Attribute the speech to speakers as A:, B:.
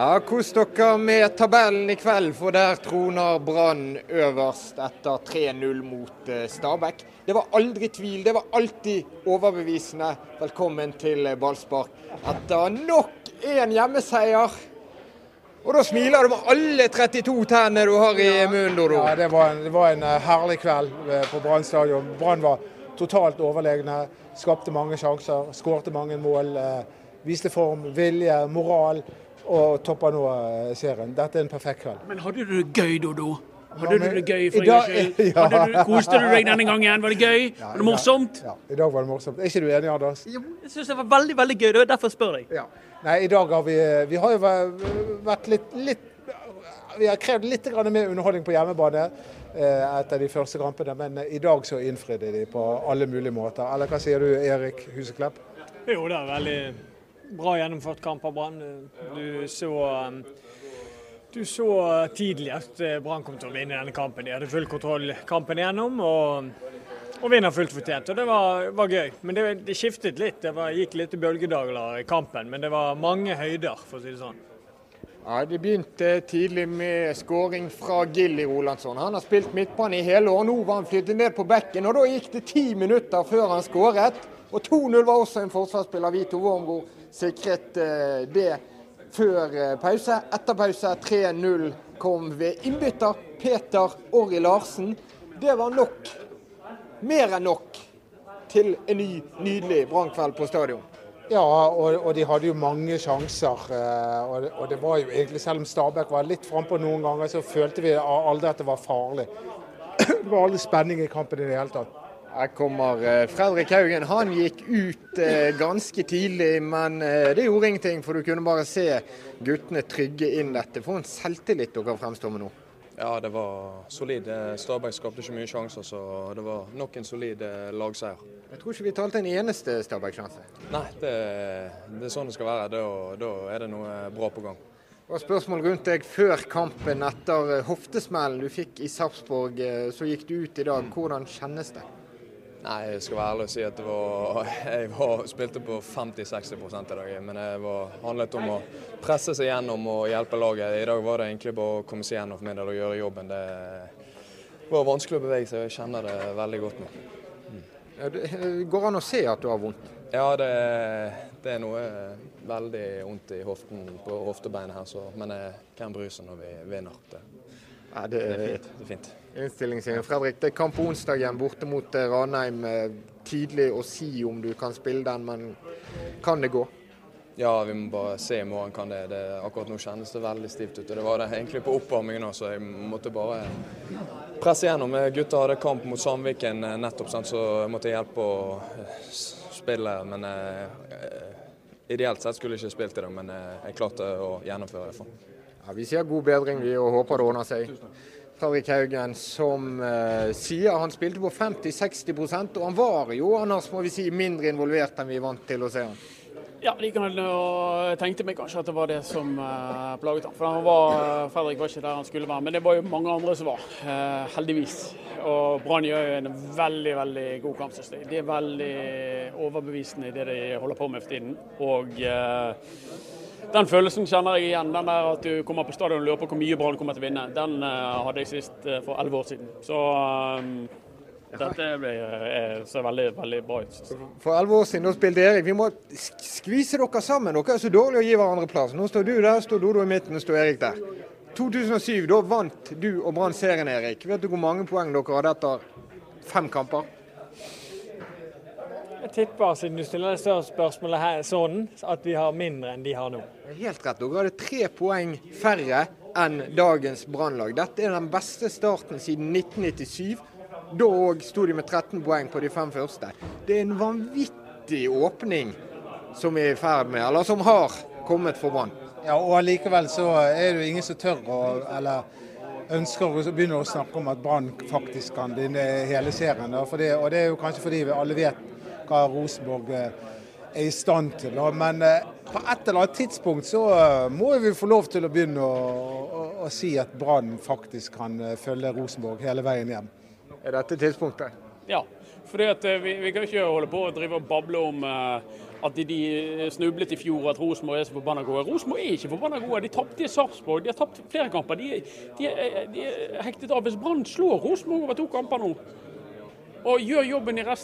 A: Ja, Kos dere med tabellen i kveld, for der troner Brann øverst etter 3-0 mot eh, Stabæk. Det var aldri tvil, det var alltid overbevisende. Velkommen til ballspark etter nok en hjemmeseier. Og da smiler du med alle 32 tennene du har i munnen, Dodo.
B: Ja, det var en, det var en eh, herlig kveld eh, på Brann stadion. Brann var totalt overlegne. Skapte mange sjanser, skårte mange mål. Viste form, vilje, moral og topper nå eh, serien. Dette er en perfekt kveld.
C: Men hadde du det gøy, Dodo? Hadde du det gøy for en gangs skyld? Koste du deg denne gangen? Var det gøy?
B: Ja,
C: var det morsomt?
B: Ja, i dag var det morsomt. Er ikke du enig, Anders?
C: Jo, jeg syns det var veldig veldig gøy. Det var derfor jeg spør deg.
B: Ja. Nei, i dag har vi Vi har jo vært litt, litt Vi har krevd litt mer underholdning på hjemmebane eh, etter de første kampene, men i dag så innfridde de på alle mulige måter. Eller hva sier du, Erik Huseklepp?
D: Jo, det er veldig bra gjennomført kamp av Brann. Du så um, du så tidlig at eh, Brann kom til å vinne denne kampen. De hadde full kontroll kampen igjennom og, og vinner fullt fortjent. Og Det var, var gøy. Men det, det, skiftet litt. Det var, gikk litt bølgedaler i kampen, men det var mange høyder, for å si det sånn.
A: Ja, Det begynte tidlig med skåring fra Gilly Rolandsson. Han har spilt midtbane i hele år. Nå var han flyttet ned på bekken, og da gikk det ti minutter før han skåret. Og 2-0 var også en forsvarsspiller, Vito Wormgård, sikret eh, det før eh, pause. Etter pause 3-0 kom ved innbytter Peter Orri Larsen. Det var nok, mer enn nok, til en ny, nydelig brannkveld på stadion.
B: Ja, og, og, de hadde jo mange sjanser. Eh, og, og det var jo egentlig, Selv om Stabæk var litt frampå noen ganger, så følte vi aldri at det var farlig. Det var aldri spenning i kampen i det hele tatt.
A: Her kommer eh, Fredrik Haugen. Han gikk ut eh, ganske tidlig, men det gjorde ingenting. For du kunne bare se guttene trygge inn dette. For en selvtillit dere fremstår med nå.
E: Ja, det var solid. Stabæk skapte ikke mye sjanser, så det var nok en solid lagseier.
A: Jeg tror ikke vi talte en eneste Stabæk-sjanse.
E: Nei, det, det, er sånn det skal være. Da, da er det noe bra på gang.
A: Og spørsmål rundt deg før kampen etter hoftesmellen du fikk i Sarpsborg. Så gikk du ut i dag. Hvordan kjennes det?
E: Nei, jeg skal være ærlig og si at var, jeg var, spilte på 50-60 i dag. Men det var, handlet om å presse seg gjennom og hjelpe laget. I dag var det egentlig bare å komme seg gjennom del og gjøre jobben. Det var vanskelig å bevege seg, og jeg kjenner det veldig godt nå.
A: Mm. Det går an å se at du har vondt?
E: Ja, det, det er noe veldig vondt i hoften på hoftebeinet her, så, men hvem bryr seg når vi vinner? Det,
A: ja, det, det, er fint. Det er fint. Innstillingen Fredrik, det er kamp på onsdag igjen borte mot eh, Ranheim. Eh, tidlig å si om du kan spille den, men kan det gå?
E: Ja, vi må bare se i morgen kan det. det akkurat nå kjennes det veldig stivt ut. og Det var det egentlig på oppvarmingen òg, så jeg måtte bare presse gjennom. Gutta hadde kamp mot Sandviken eh, nettopp, så jeg måtte hjelpe å spille. Men eh, ideelt sett skulle jeg ikke spilt i dag, men jeg klarte å gjennomføre det.
A: Ja, vi sier god bedring vi og håper det ordner seg. Fredrik Haugen, som eh, sier han spilte på 50-60% og han var jo Anders, må vi si, mindre involvert enn vi er vant til å se han.
C: Ja, de kan uh, tenkte meg kanskje at det var det som eh, plaget ham. For han var, Fredrik var ikke der han skulle være, men det var jo mange andre som var, Eh, heldigvis. Og Brann gjør jo en veldig veldig god kamp, synes jeg. De er veldig overbevisende i det de holder på med for tiden. Og den følelsen kjenner jeg igjen. Den der at du kommer på stadion og lurer på hvor mye Brann kommer til å vinne. Den uh, hadde jeg sist uh, for elleve år siden. Så um, dette uh, ser veldig, veldig bra ut.
A: For elleve år siden da spilte Erik. Vi må skvise dere sammen. Dere er så dårlige å gi hverandre plass. Nå står du der, står Dodo i midten og står Erik der. 2007, da vant du og Brann serien, Erik. Vet du hvor mange poeng dere hadde etter fem kamper?
D: Jeg tipper, siden du stiller det større spørsmålet her, sånn, at vi har mindre enn de har nå.
A: Helt rett. Dere hadde tre poeng færre enn dagens Brannlag. Dette er den beste starten siden 1997. Da òg sto de med 13 poeng på de fem første. Det er en vanvittig åpning som er i ferd med, eller som har kommet for Brann.
B: Ja, og allikevel så er det jo ingen som tør å eller ønsker å begynne å snakke om at Brann faktisk kan vinne hele serien. Det, og det er jo kanskje fordi vi alle vet hva Rosenborg eh, er i stand til. Men eh, på et eller annet tidspunkt så eh, må vi få lov til å begynne å, å, å si at Brann faktisk kan følge Rosenborg hele veien hjem.
A: Er dette tidspunktet?
C: Ja, Fordi at vi, vi kan ikke holde på å drive og bable om at de, de snublet i fjor, at Rosenborg er så forbanna gode. Rosenborg er ikke forbanna gode. De tapte i Sarpsborg, de har tapt flere kamper. De, de, de er hektet av. Hvis Brann slår Rosenborg over to kamper nå, og gjør jobben i resten